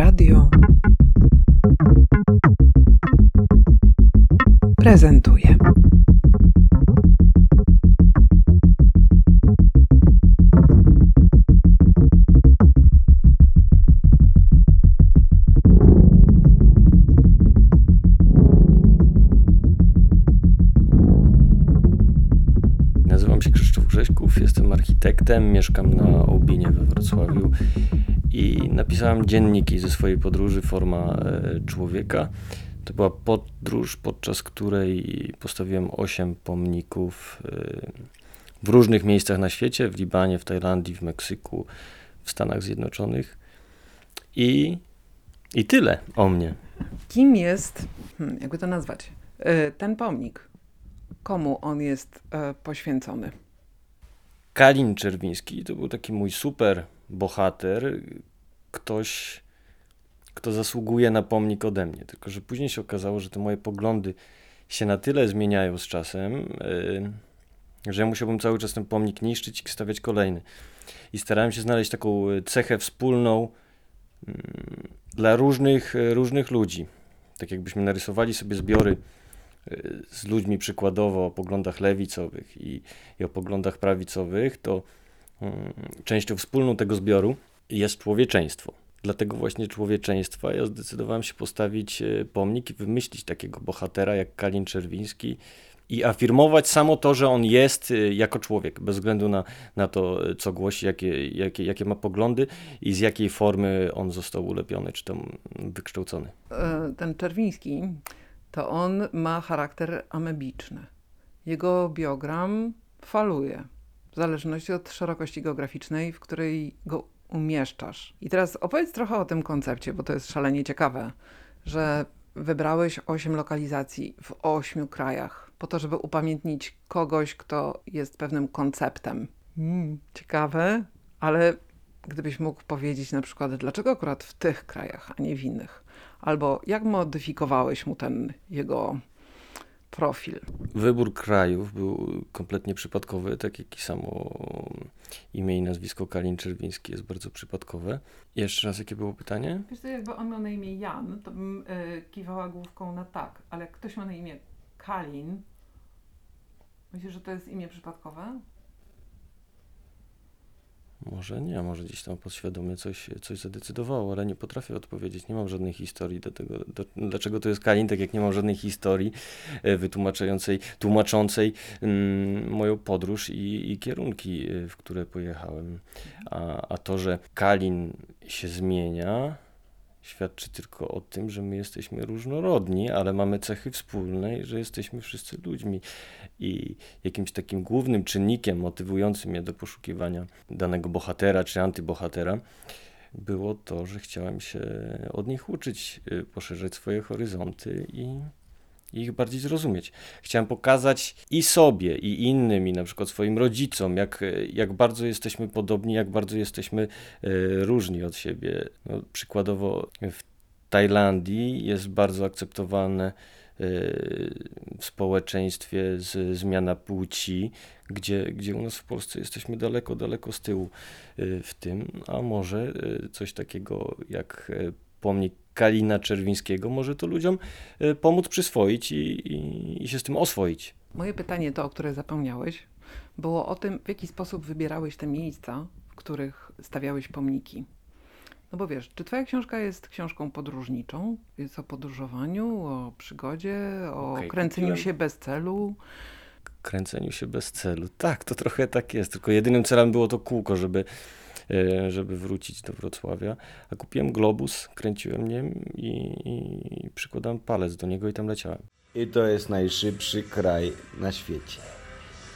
Radio prezentuje. Nazywam się Krzysztof Grześków, jestem architektem, mieszkam na Obinie we Wrocławiu i napisałem dzienniki ze swojej podróży Forma e, Człowieka. To była podróż, podczas której postawiłem 8 pomników e, w różnych miejscach na świecie, w Libanie, w Tajlandii, w Meksyku, w Stanach Zjednoczonych. I, i tyle o mnie. Kim jest, hmm, jakby to nazwać, e, ten pomnik? Komu on jest poświęcony? Kalin Czerwiński to był taki mój super bohater, ktoś, kto zasługuje na pomnik ode mnie. Tylko, że później się okazało, że te moje poglądy się na tyle zmieniają z czasem, yy, że ja musiałbym cały czas ten pomnik niszczyć i stawiać kolejny. I starałem się znaleźć taką cechę wspólną yy, dla różnych, różnych ludzi. Tak jakbyśmy narysowali sobie zbiory z ludźmi przykładowo o poglądach lewicowych i, i o poglądach prawicowych, to częścią wspólną tego zbioru jest człowieczeństwo. Dlatego właśnie człowieczeństwa ja zdecydowałem się postawić e, pomnik i wymyślić takiego bohatera jak Kalin Czerwiński i afirmować samo to, że on jest e, jako człowiek, bez względu na, na to, e, co głosi, jakie, jakie, jakie ma poglądy i z jakiej formy on został ulepiony, czy tam wykształcony. Ten Czerwiński, to on ma charakter amebiczny. Jego biogram faluje w zależności od szerokości geograficznej, w której go umieszczasz. I teraz opowiedz trochę o tym koncepcie, bo to jest szalenie ciekawe, że wybrałeś osiem lokalizacji w ośmiu krajach po to, żeby upamiętnić kogoś, kto jest pewnym konceptem. Mm, ciekawe, ale gdybyś mógł powiedzieć na przykład, dlaczego akurat w tych krajach, a nie w innych? Albo jak modyfikowałeś mu ten jego profil. Wybór krajów był kompletnie przypadkowy, tak jak i samo imię i nazwisko Kalin Czerwiński jest bardzo przypadkowe. Jeszcze raz, jakie było pytanie? Wiesz, to jakby on miał na imię Jan, to bym y, kiwała główką na tak, ale jak ktoś ma na imię Kalin, myślisz, że to jest imię przypadkowe? Może nie, może gdzieś tam podświadomie coś, coś zadecydowało, ale nie potrafię odpowiedzieć. Nie mam żadnej historii do tego, do, dlaczego to jest Kalin, tak jak nie mam żadnej historii e, wytłumaczającej, tłumaczącej mm, moją podróż i, i, kierunki, e, w które pojechałem. A, a to, że Kalin się zmienia, świadczy tylko o tym, że my jesteśmy różnorodni, ale mamy cechy wspólne i że jesteśmy wszyscy ludźmi. I jakimś takim głównym czynnikiem motywującym mnie do poszukiwania danego bohatera czy antybohatera było to, że chciałem się od nich uczyć, y, poszerzać swoje horyzonty i i ich bardziej zrozumieć. Chciałem pokazać i sobie, i innym, i na przykład swoim rodzicom, jak, jak bardzo jesteśmy podobni, jak bardzo jesteśmy e, różni od siebie. No, przykładowo w Tajlandii jest bardzo akceptowane e, w społeczeństwie z, zmiana płci, gdzie, gdzie u nas w Polsce jesteśmy daleko, daleko z tyłu e, w tym, a może coś takiego jak pomnik Kalina Czerwińskiego może to ludziom e, pomóc przyswoić i, i, i się z tym oswoić. Moje pytanie to, o które zapomniałeś, było o tym, w jaki sposób wybierałeś te miejsca, w których stawiałeś pomniki. No bo wiesz, czy twoja książka jest książką podróżniczą? Jest o podróżowaniu, o przygodzie, o okay, kręceniu kupiłem. się bez celu? Kręceniu się bez celu. Tak, to trochę tak jest. Tylko jedynym celem było to kółko, żeby żeby wrócić do Wrocławia. A kupiłem globus, kręciłem nim i, i palec do niego i tam leciałem. I to jest najszybszy kraj na świecie.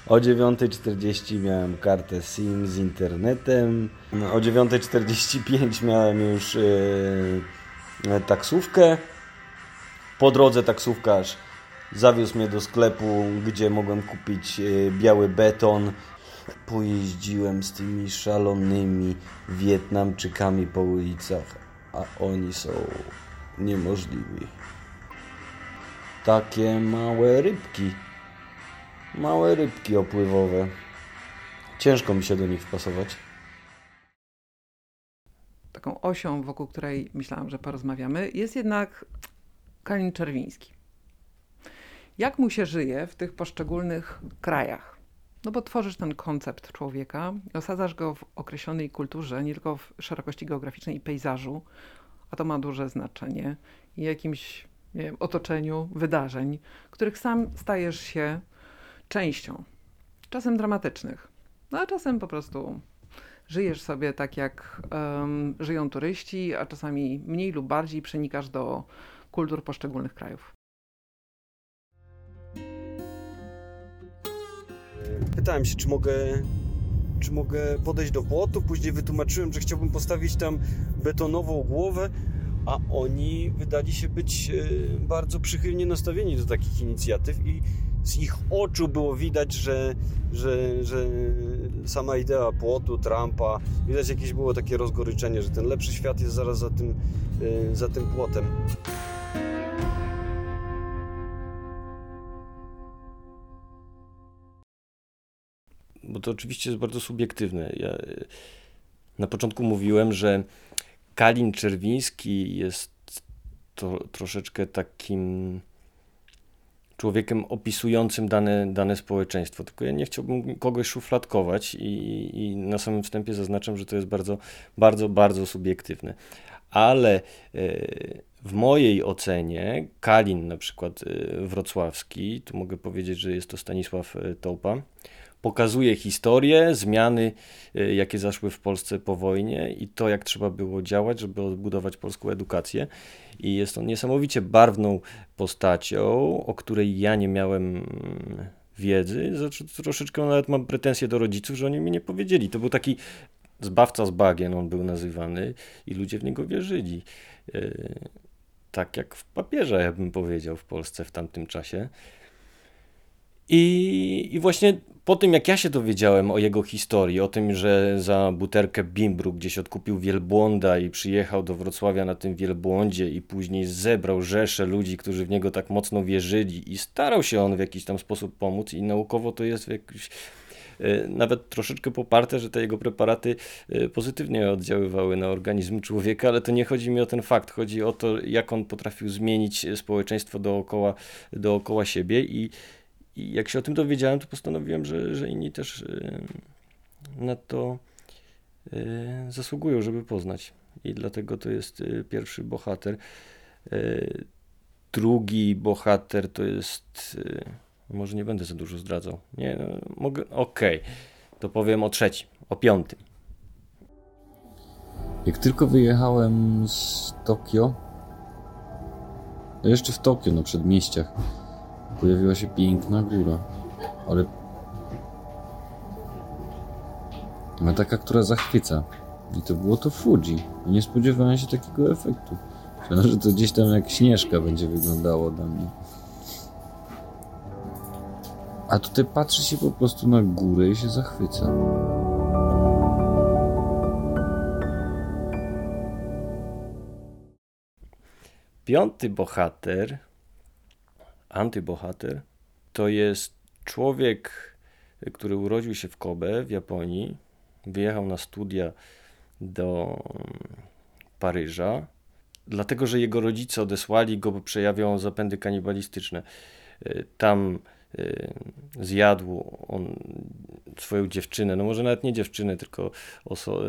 O 9.40 miałem kartę SIM z internetem. O 9.45 miałem już yy, taksówkę. Po drodze taksówkarz zawiózł mnie do sklepu, gdzie mogłem kupić biały beton Pojeździłem z tymi szalonymi Wietnamczykami po ulicach, a oni są niemożliwi. Takie małe rybki. Małe rybki opływowe. Ciężko mi się do nich wpasować. taką osią, wokół której myślałam, że porozmawiamy, jest jednak Kalin Czerwiński. Jak mu się żyje w tych poszczególnych krajach? No bo tworzysz ten koncept człowieka, osadzasz go w określonej kulturze, nie tylko w szerokości geograficznej i pejzażu, a to ma duże znaczenie, i jakimś wiem, otoczeniu wydarzeń, których sam stajesz się częścią. Czasem dramatycznych, no a czasem po prostu żyjesz sobie tak, jak um, żyją turyści, a czasami mniej lub bardziej przenikasz do kultur poszczególnych krajów. Pytałem się, czy mogę, czy mogę podejść do płotu. Później wytłumaczyłem, że chciałbym postawić tam betonową głowę, a oni wydali się być e, bardzo przychylnie nastawieni do takich inicjatyw i z ich oczu było widać, że, że, że sama idea płotu, Trumpa, widać jakieś było takie rozgoryczenie, że ten lepszy świat jest zaraz za tym, e, za tym płotem. Bo to oczywiście jest bardzo subiektywne. Ja y, na początku mówiłem, że Kalin Czerwiński jest to troszeczkę takim człowiekiem opisującym dane, dane społeczeństwo. Tylko ja nie chciałbym kogoś szufladkować i, i na samym wstępie zaznaczam, że to jest bardzo, bardzo, bardzo subiektywne. Ale y, w mojej ocenie Kalin, na przykład y, wrocławski, tu mogę powiedzieć, że jest to Stanisław Tołpa, pokazuje historię, zmiany, y, jakie zaszły w Polsce po wojnie i to, jak trzeba było działać, żeby odbudować polską edukację. I jest on niesamowicie barwną postacią, o której ja nie miałem wiedzy. Znaczy, troszeczkę nawet mam pretensje do rodziców, że oni mi nie powiedzieli. To był taki zbawca z bagien, on był nazywany i ludzie w niego wierzyli. Y, tak jak w papieża, ja bym powiedział, w Polsce w tamtym czasie. I, I właśnie po tym, jak ja się dowiedziałem o jego historii, o tym, że za buterkę Bimbru gdzieś odkupił wielbłąda i przyjechał do Wrocławia na tym wielbłądzie i później zebrał rzesze ludzi, którzy w niego tak mocno wierzyli i starał się on w jakiś tam sposób pomóc i naukowo to jest jakiś e, nawet troszeczkę poparte, że te jego preparaty e, pozytywnie oddziaływały na organizm człowieka, ale to nie chodzi mi o ten fakt. Chodzi o to, jak on potrafił zmienić społeczeństwo dookoła, dookoła siebie i i jak się o tym dowiedziałem, to postanowiłem, że, że inni też y, na to y, zasługują, żeby poznać. I dlatego to jest y, pierwszy bohater. Drugi bohater to jest. Może nie będę za dużo zdradzał. Nie, no, mogę. Okej, okay. to powiem o trzecim, o piątym. Jak tylko wyjechałem z Tokio, no jeszcze w Tokio, na przedmieściach, pojawiła się piękna góra, ale ale taka, która zachwyca. I to było to Fuji. Nie spodziewałem się takiego efektu. Myślałem, że to gdzieś tam jak śnieżka będzie wyglądało dla mnie. A tutaj patrzy się po prostu na górę i się zachwyca. Piąty bohater antybohater, to jest człowiek, który urodził się w Kobe w Japonii, wyjechał na studia do Paryża, dlatego że jego rodzice odesłali go, bo przejawiał zapędy kanibalistyczne. Y, tam y, zjadł on swoją dziewczynę, no może nawet nie dziewczynę, tylko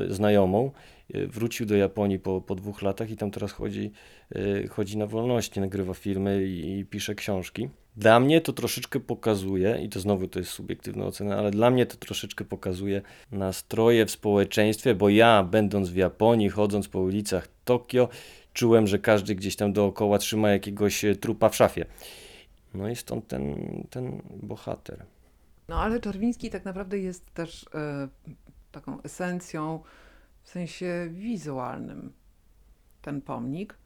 znajomą. Y, wrócił do Japonii po, po dwóch latach i tam teraz chodzi, y, chodzi na wolności, nagrywa filmy i, i pisze książki. Dla mnie to troszeczkę pokazuje, i to znowu to jest subiektywna ocena, ale dla mnie to troszeczkę pokazuje nastroje w społeczeństwie, bo ja, będąc w Japonii, chodząc po ulicach Tokio, czułem, że każdy gdzieś tam dookoła trzyma jakiegoś e, trupa w szafie. No i stąd ten, ten bohater. No ale Czerwiński tak naprawdę jest też y, taką esencją w sensie wizualnym ten pomnik.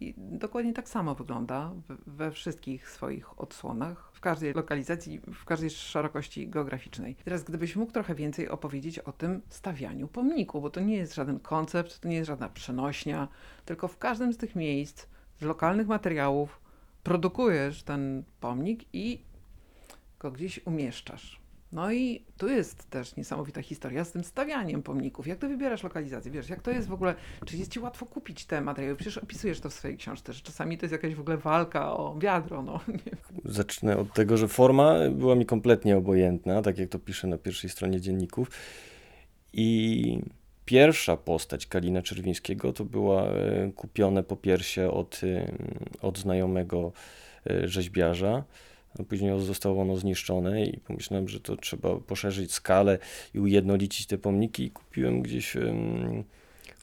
I dokładnie tak samo wygląda we wszystkich swoich odsłonach, w każdej lokalizacji, w każdej szerokości geograficznej. Teraz, gdybyś mógł trochę więcej opowiedzieć o tym stawianiu pomniku, bo to nie jest żaden koncept, to nie jest żadna przenośnia, tylko w każdym z tych miejsc, z lokalnych materiałów, produkujesz ten pomnik i gdzieś umieszczasz. No i tu jest też niesamowita historia z tym stawianiem pomników. Jak ty wybierasz lokalizację? Wiesz, jak to jest w ogóle, czy jest ci łatwo kupić te materiały? Przecież opisujesz to w swojej książce, że czasami to jest jakaś w ogóle walka o wiadro, no. Zacznę od tego, że forma była mi kompletnie obojętna, tak jak to piszę na pierwszej stronie dzienników. I pierwsza postać Kalina Czerwińskiego to była e, kupione po piersie od, e, od znajomego e, rzeźbiarza. Później zostało ono zniszczone i pomyślałem, że to trzeba poszerzyć skalę i ujednolicić te pomniki i kupiłem gdzieś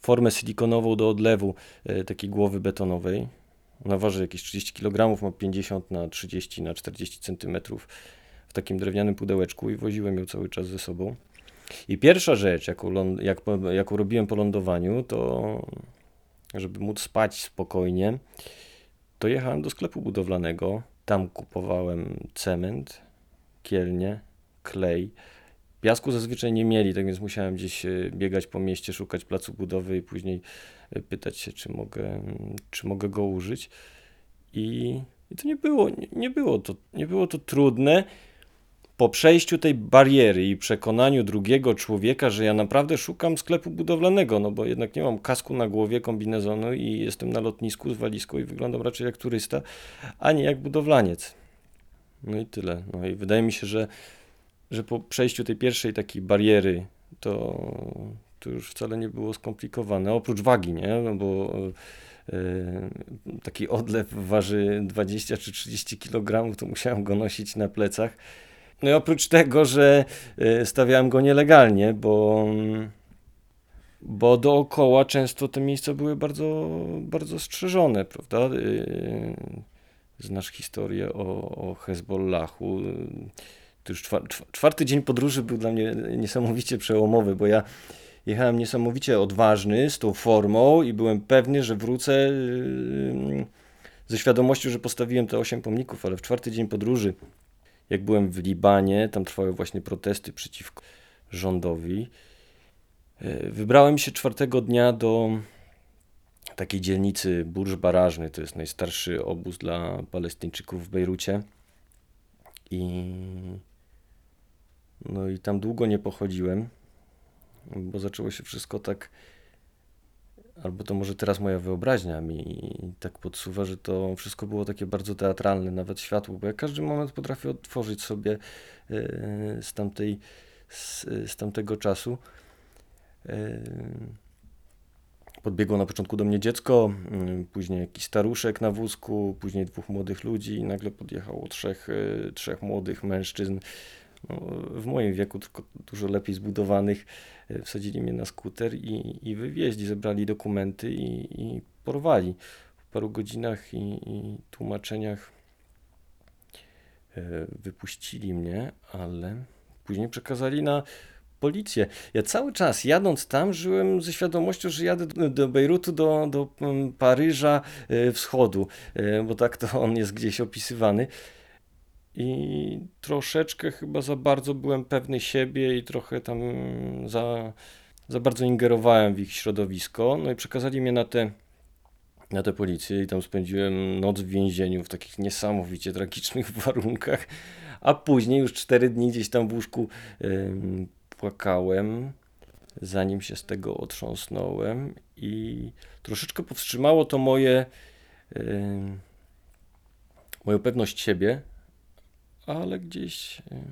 formę silikonową do odlewu e, takiej głowy betonowej. Ona waży jakieś 30 kg, ma 50 na 30 na 40 cm w takim drewnianym pudełeczku i woziłem ją cały czas ze sobą. I pierwsza rzecz, jaką, jak, jaką robiłem po lądowaniu, to żeby móc spać spokojnie, to jechałem do sklepu budowlanego. Tam kupowałem cement, kielnie, klej. Piasku zazwyczaj nie mieli, tak więc musiałem gdzieś e, biegać po mieście, szukać placu budowy i później e, pytać się, czy mogę, czy mogę go użyć. I, i to nie było, nie, nie, było to, nie było to trudne. Po przejściu tej bariery i przekonaniu drugiego człowieka, że ja naprawdę szukam sklepu budowlanego, no bo jednak nie mam kasku na głowie, kombinezonu i jestem na lotnisku z walizką i wyglądam raczej jak turysta, a nie jak budowlaniec. No i tyle. No i wydaje mi się, że, że po przejściu tej pierwszej takiej bariery to, to już wcale nie było skomplikowane. Oprócz wagi, nie? No bo e, taki odlew waży 20 czy 30 kg, to musiałem go nosić na plecach. No i oprócz tego, że e, stawiałem go nielegalnie, bo, bo dookoła często te miejsca były bardzo, bardzo strzeżone, prawda? E, Znasz historię o, o Hezbollahu. To już czwa- czwa- czwarty dzień podróży był dla mnie niesamowicie przełomowy, bo ja jechałem niesamowicie odważny z tą formą i byłem pewny, że wrócę ze świadomością, że postawiłem te osiem pomników, ale w czwarty dzień podróży, jak byłem w Libanie, tam trwały właśnie protesty przeciwko rządowi, yy, wybrałem się czwartego dnia do takiej dzielnicy Burż Barażny, to jest najstarszy obóz dla Palestyńczyków w Bejrucie. I no i tam długo nie pochodziłem, bo zaczęło się wszystko tak albo to może teraz moja wyobraźnia mi tak podsuwa, że to wszystko było takie bardzo teatralne, nawet światło, bo ja każdy moment potrafię odtworzyć sobie e, z tamtej z, z tamtego czasu. E, Podbiegło na początku do mnie dziecko, mm, później jakiś staruszek na wózku, później dwóch młodych ludzi i nagle podjechało trzech, e, trzech młodych mężczyzn. No, w moim wieku, tylko dużo lepiej zbudowanych, e, wsadzili mnie na skuter i, i wywieźli, zebrali dokumenty i, i porwali. Po paru godzinach i, i tłumaczeniach e, wypuścili mnie, ale później przekazali na policję. Ja cały czas jadąc tam żyłem ze świadomością, że jadę do, do Bejrutu, do, do mm, Paryża e, wschodu, bo tak to on jest gdzieś opisywany. I troszeczkę chyba za bardzo byłem pewny siebie i trochę tam za, za bardzo ingerowałem w ich środowisko. No i przekazali mnie na te, na tę policję i tam spędziłem noc w więzieniu w takich niesamowicie tragicznych warunkach. A później już cztery dni gdzieś tam w łóżku ym, płakałem, zanim się z tego otrząsnąłem i troszeczkę powstrzymało to moje ym, moją pewność siebie, ale gdzieś y,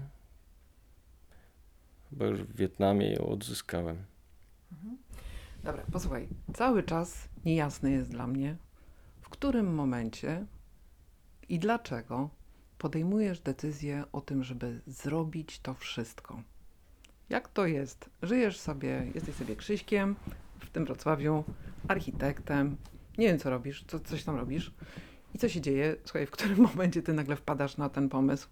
chyba już w Wietnamie ją odzyskałem. Dobra, posłuchaj. Cały czas niejasne jest dla mnie, w którym momencie i dlaczego podejmujesz decyzję o tym, żeby zrobić to wszystko. Jak to jest? Żyjesz sobie, jesteś sobie Krzyśkiem w tym Wrocławiu, architektem, nie wiem co robisz, co, coś tam robisz. I co się dzieje? Słuchaj, w którym momencie ty nagle wpadasz na ten pomysł?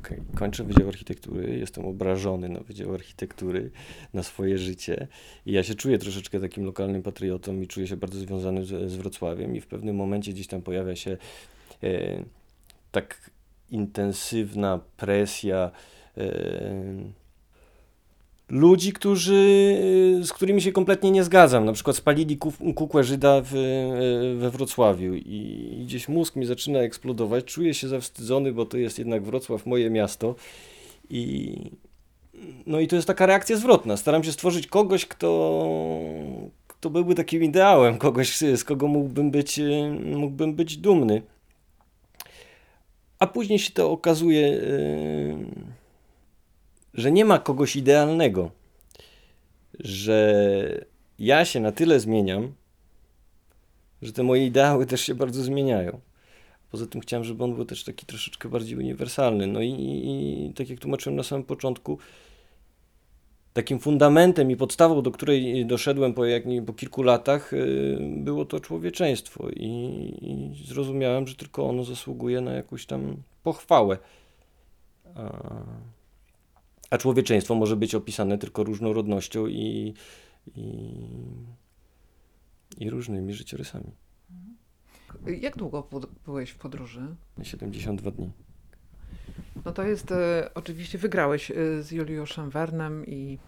Okej, Kończę Wydział Architektury, jestem obrażony na Wydział Architektury, na swoje życie i ja się czuję troszeczkę takim lokalnym patriotą i czuję się bardzo związany z, z Wrocławiem i w pewnym momencie gdzieś tam pojawia się e, tak intensywna presja e, ludzi, którzy, z którymi się kompletnie nie zgadzam. Na przykład spalili kuk- kukłę Żyda w, we Wrocławiu i gdzieś mózg mi zaczyna eksplodować. Czuję się zawstydzony, bo to jest jednak Wrocław, moje miasto. I, no i to jest taka reakcja zwrotna. Staram się stworzyć kogoś, kto, kto byłby takim ideałem, kogoś, z kogo mógłbym być, y, mógłbym być dumny. A później się to okazuje, y, że nie ma kogoś idealnego, że ja się na tyle zmieniam, że te moje ideały też się bardzo zmieniają. Poza tym chciałem, żeby on był też taki troszeczkę bardziej uniwersalny. No i, i, tak jak tłumaczyłem na samym początku, takim fundamentem i podstawą, do której doszedłem po, jak, po kilku latach, y, było to człowieczeństwo. I, I zrozumiałem, że tylko ono zasługuje na jakąś tam pochwałę. A, a człowieczeństwo może być opisane tylko różnorodnością i, i, i różnymi życiorysami. Jak długo pod- byłeś w podróży? 72 dni. No to jest, e, oczywiście wygrałeś e, z Juliuszem Wernem i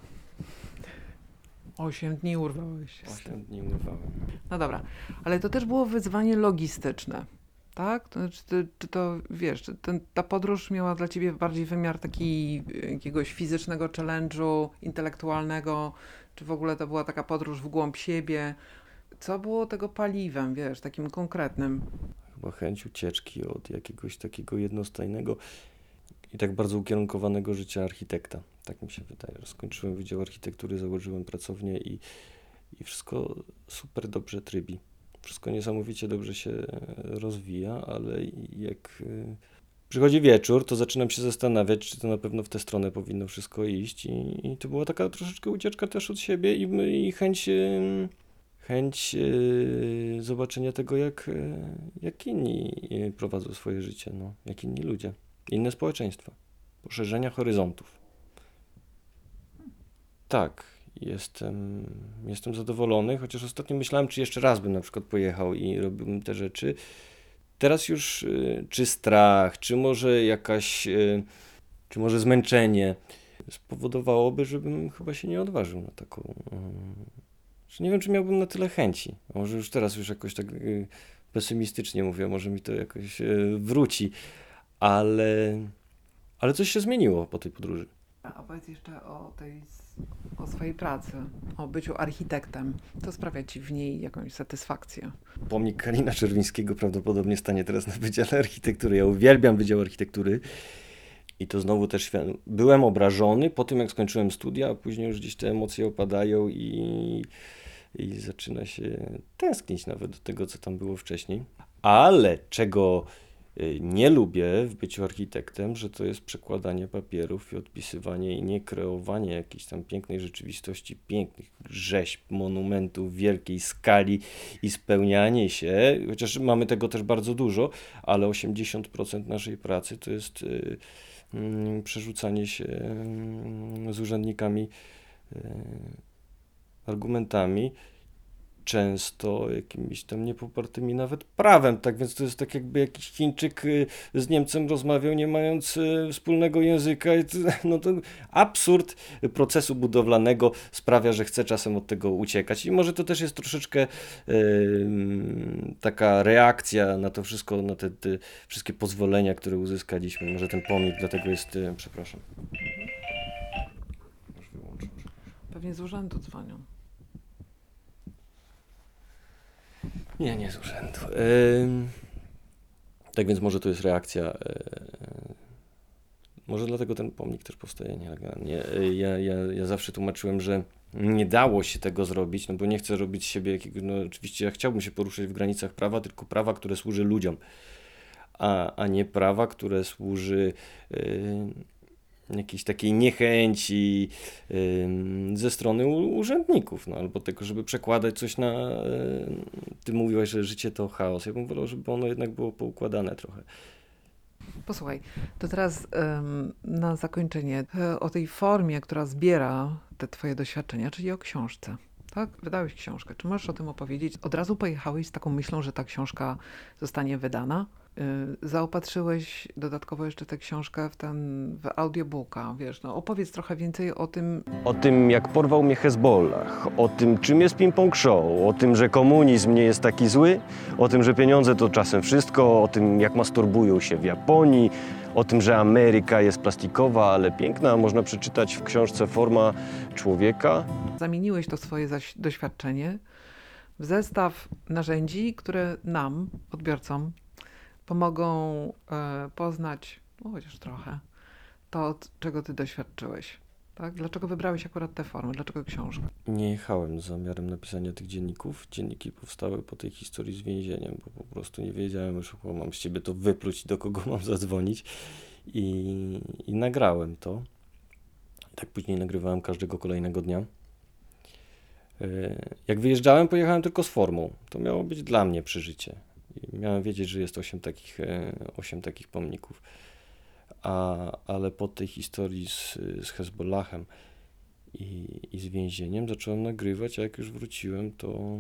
8 dni urwałeś. się z tym. 8 dni urwałem. No dobra, ale to też było wyzwanie logistyczne, tak? To, czy, ty- czy to, wiesz, czy ten, ta podróż miała dla ciebie bardziej wymiar taki e, jakiegoś fizycznego challenge'u, intelektualnego, czy w ogóle to była taka podróż w głąb siebie? Co było tego paliwem, wiesz, takim konkretnym? Chyba chęć ucieczki od jakiegoś takiego jednostajnego i tak bardzo ukierunkowanego życia architekta. Tak mi się wydaje. Skończyłem Wydział Architektury, założyłem pracownię i, i wszystko super dobrze trybi. Wszystko niesamowicie dobrze się rozwija, ale jak e, przychodzi wieczór, to zaczynam się zastanawiać, czy to na pewno w tę stronę powinno wszystko iść. I, i to była taka troszeczkę ucieczka też od siebie i, i chęć, em, chęć e, zobaczenia tego, jak, jak inni prowadzą swoje życie, no, jak inni ludzie, inne społeczeństwa, poszerzenia horyzontów. Tak, jestem, jestem zadowolony, chociaż ostatnio myślałem, czy jeszcze raz bym na przykład pojechał i robiłbym te rzeczy. Teraz już y, czy strach, czy może jakaś, y, czy może zmęczenie spowodowałoby, żebym chyba się nie odważył na taką. y, że nie wiem, czy miałbym na tyle chęci. Może już teraz już jakoś tak pesymistycznie mówię, może mi to jakoś wróci, ale, ale coś się zmieniło po tej podróży. A opowiedz jeszcze o tej, o swojej pracy, o byciu architektem. Co sprawia ci w niej jakąś satysfakcję? pomnik Kalina Czerwińskiego prawdopodobnie stanie teraz na Wydziale Architektury. Ja uwielbiam Wydział Architektury i to znowu też byłem obrażony po tym, jak skończyłem studia, a później już gdzieś te emocje opadają i, i zaczyna się tęsknić nawet do tego, co tam było wcześniej. Ale czego nie lubię w byciu architektem, że to jest przekładanie papierów i odpisywanie i nie kreowanie jakiejś tam pięknej rzeczywistości, pięknych rzeźb, monumentów wielkiej skali i spełnianie się, chociaż mamy tego też bardzo dużo, ale 80% naszej pracy to jest y, mm, przerzucanie się mm, z urzędnikami y, argumentami, często jakimiś tam niepopartymi nawet prawem, tak więc to jest tak jakby jakiś Chińczyk y, z Niemcem rozmawiał nie mając y, wspólnego języka i to, no to absurd procesu budowlanego sprawia, że chcę czasem od tego uciekać i może to też jest troszeczkę Ym, taka reakcja na to wszystko, na te, te wszystkie pozwolenia, które uzyskaliśmy. Może ten pomnik dlatego jest, y, przepraszam. Pewnie z urzędu dzwonią. Nie, nie z urzędu. Ym, tak więc może to jest reakcja. y, może dlatego ten pomnik też powstaje nielegalnie. Y, Ja, ja, ja zawsze tłumaczyłem, że nie dało się tego zrobić, no bo nie chcę robić siebie jakiego, no oczywiście ja chciałbym się poruszać w granicach prawa, tylko prawa, które służy ludziom, a, a nie prawa, które służy jakiejś takiej niechęci ze strony urzędników, no, albo tego, żeby przekładać coś na... Ty mówiłaś, że życie to chaos. Ja bym wolał, żeby ono jednak było poukładane trochę. Posłuchaj, to teraz na zakończenie e, o tej formie, która zbiera te twoje doświadczenia, czyli o książce. Tak? Wydałeś książkę. Czy możesz o tym opowiedzieć? Od razu pojechałeś z taką myślą, że ta książka zostanie wydana? Y, Zaopatrzyłeś dodatkowo jeszcze tę książkę w ten w audiobooka, wiesz, no opowiedz trochę więcej o tym, O tym, jak porwał mnie Hezbollah, o tym, czym jest ping-pong show, o tym, że komunizm nie jest taki zły, o tym, że pieniądze to czasem wszystko, o tym, jak masturbują się w Japonii, o tym, że Ameryka jest plastikowa, ale piękna. Można przeczytać w książce Forma człowieka. Zamieniłeś to swoje doświadczenie w zestaw narzędzi, które nam, odbiorcom, pomogą e, poznać, no chociaż trochę, to, czego ty doświadczyłeś. Tak? Dlaczego wybrałeś akurat tę formę? Dlaczego książkę? Nie jechałem z zamiarem napisania tych dzienników. Dzienniki powstały po tej historii z więzieniem, bo po prostu nie wiedziałem już, o, mam z ciebie to wypluć, do kogo mam zadzwonić. I, I nagrałem to. I tak później nagrywałem każdego kolejnego dnia. E, Jak wyjeżdżałem, pojechałem tylko z formą. To miało być dla mnie przeżycie. I miałem wiedzieć, że jest osiem takich, e, takich pomników. A, ale po tej historii z, z Hezbollahem i, i z więzieniem zacząłem nagrywać, a jak już wróciłem, to,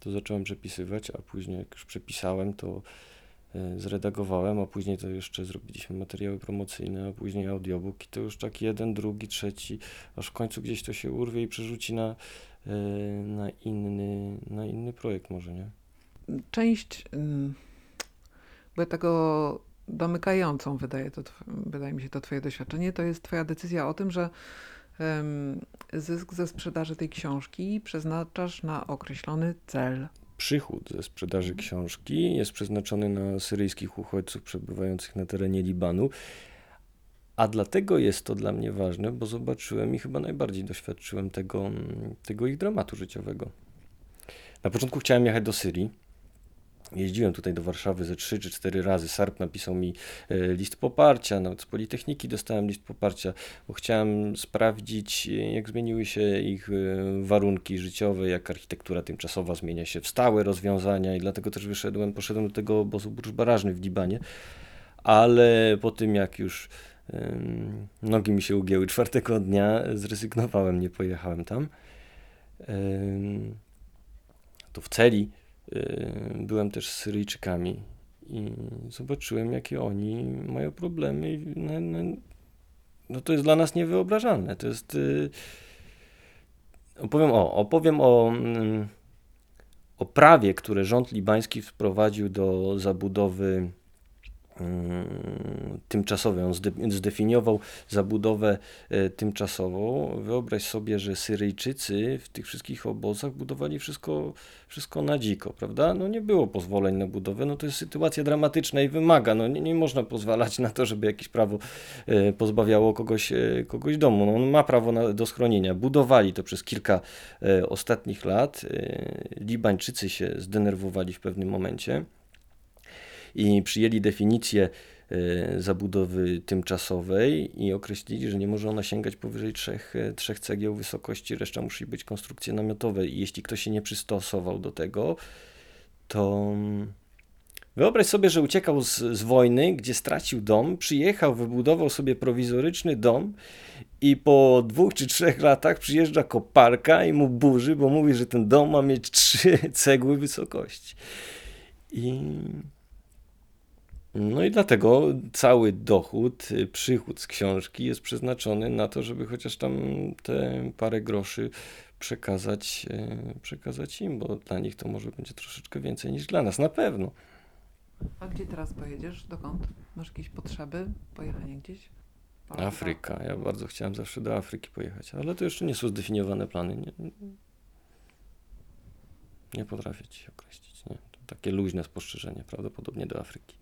to zacząłem przepisywać, a później jak już przepisałem, to e, zredagowałem, a później to jeszcze zrobiliśmy materiały promocyjne, a później audiobook i to już tak jeden, drugi, trzeci, aż w końcu gdzieś to się urwie i przerzuci na, e, na, inny, na inny projekt może, nie? Część, ym, bo ja tego domykającą wydaje, to, wydaje mi się to twoje doświadczenie, to jest twoja decyzja o tym, że zysk ze sprzedaży tej książki przeznaczasz na określony cel. Przychód ze sprzedaży książki jest przeznaczony na syryjskich uchodźców przebywających na terenie Libanu. A dlatego jest to dla mnie ważne, bo zobaczyłem i chyba najbardziej doświadczyłem tego, tego ich dramatu życiowego. Na początku chciałem jechać do Syrii. Jeździłem tutaj do Warszawy ze trzy czy cztery razy. Sarp napisał mi e, list poparcia, nawet z Politechniki dostałem list poparcia, bo chciałem sprawdzić, e, jak zmieniły się ich e, warunki życiowe, jak architektura tymczasowa zmienia się w stałe rozwiązania i dlatego też wyszedłem, poszedłem do tego obozu burz barażny w Libanie, ale po tym jak już nogi mi się ugięły czwartego dnia, zrezygnowałem, nie pojechałem tam. To w celi byłem też z Syryjczykami i zobaczyłem, jakie oni mają problemy. No, no, no to jest dla nas niewyobrażalne. To jest. y, Opowiem o, opowiem o, mm, o prawie, które rząd libański wprowadził do zabudowy mm, zde- zdefiniował zabudowę e, tymczasową. Wyobraź sobie, że Syryjczycy w tych wszystkich obozach budowali wszystko, wszystko na dziko, prawda? No nie było pozwoleń na budowę, no to jest sytuacja dramatyczna i wymaga, no nie, nie można pozwalać na to, żeby jakieś prawo e, pozbawiało kogoś, e, kogoś domu. No on ma prawo na, do schronienia. Budowali to przez kilka ostatnich lat. Libańczycy się zdenerwowali w pewnym momencie i przyjęli definicję e, zabudowy tymczasowej i określili, że nie może ona sięgać powyżej trzech, e, trzech cegieł wysokości, reszta musi być konstrukcje namiotowe i jeśli ktoś się nie przystosował do tego, to mm, wyobraź sobie, że uciekał z, z wojny, gdzie stracił dom, przyjechał, wybudował sobie prowizoryczny dom i po dwóch czy trzech latach przyjeżdża koparka i mu burzy, bo mówi, że ten dom ma mieć trzy cegły wysokości. I no i dlatego cały dochód, y, przychód z książki jest przeznaczony na to, żeby chociaż tam te parę groszy przekazać, y, przekazać im, bo dla nich to może będzie troszeczkę więcej niż dla nas, na pewno. A gdzie teraz pojedziesz? Dokąd? Masz jakieś potrzeby? Pojechanie gdzieś? Polska? Afryka. Ja bardzo chciałem zawsze do Afryki pojechać, ale to jeszcze nie są zdefiniowane plany. Nie, nie potrafię ci określić. Nie? To takie luźne spostrzeżenie, prawdopodobnie do Afryki.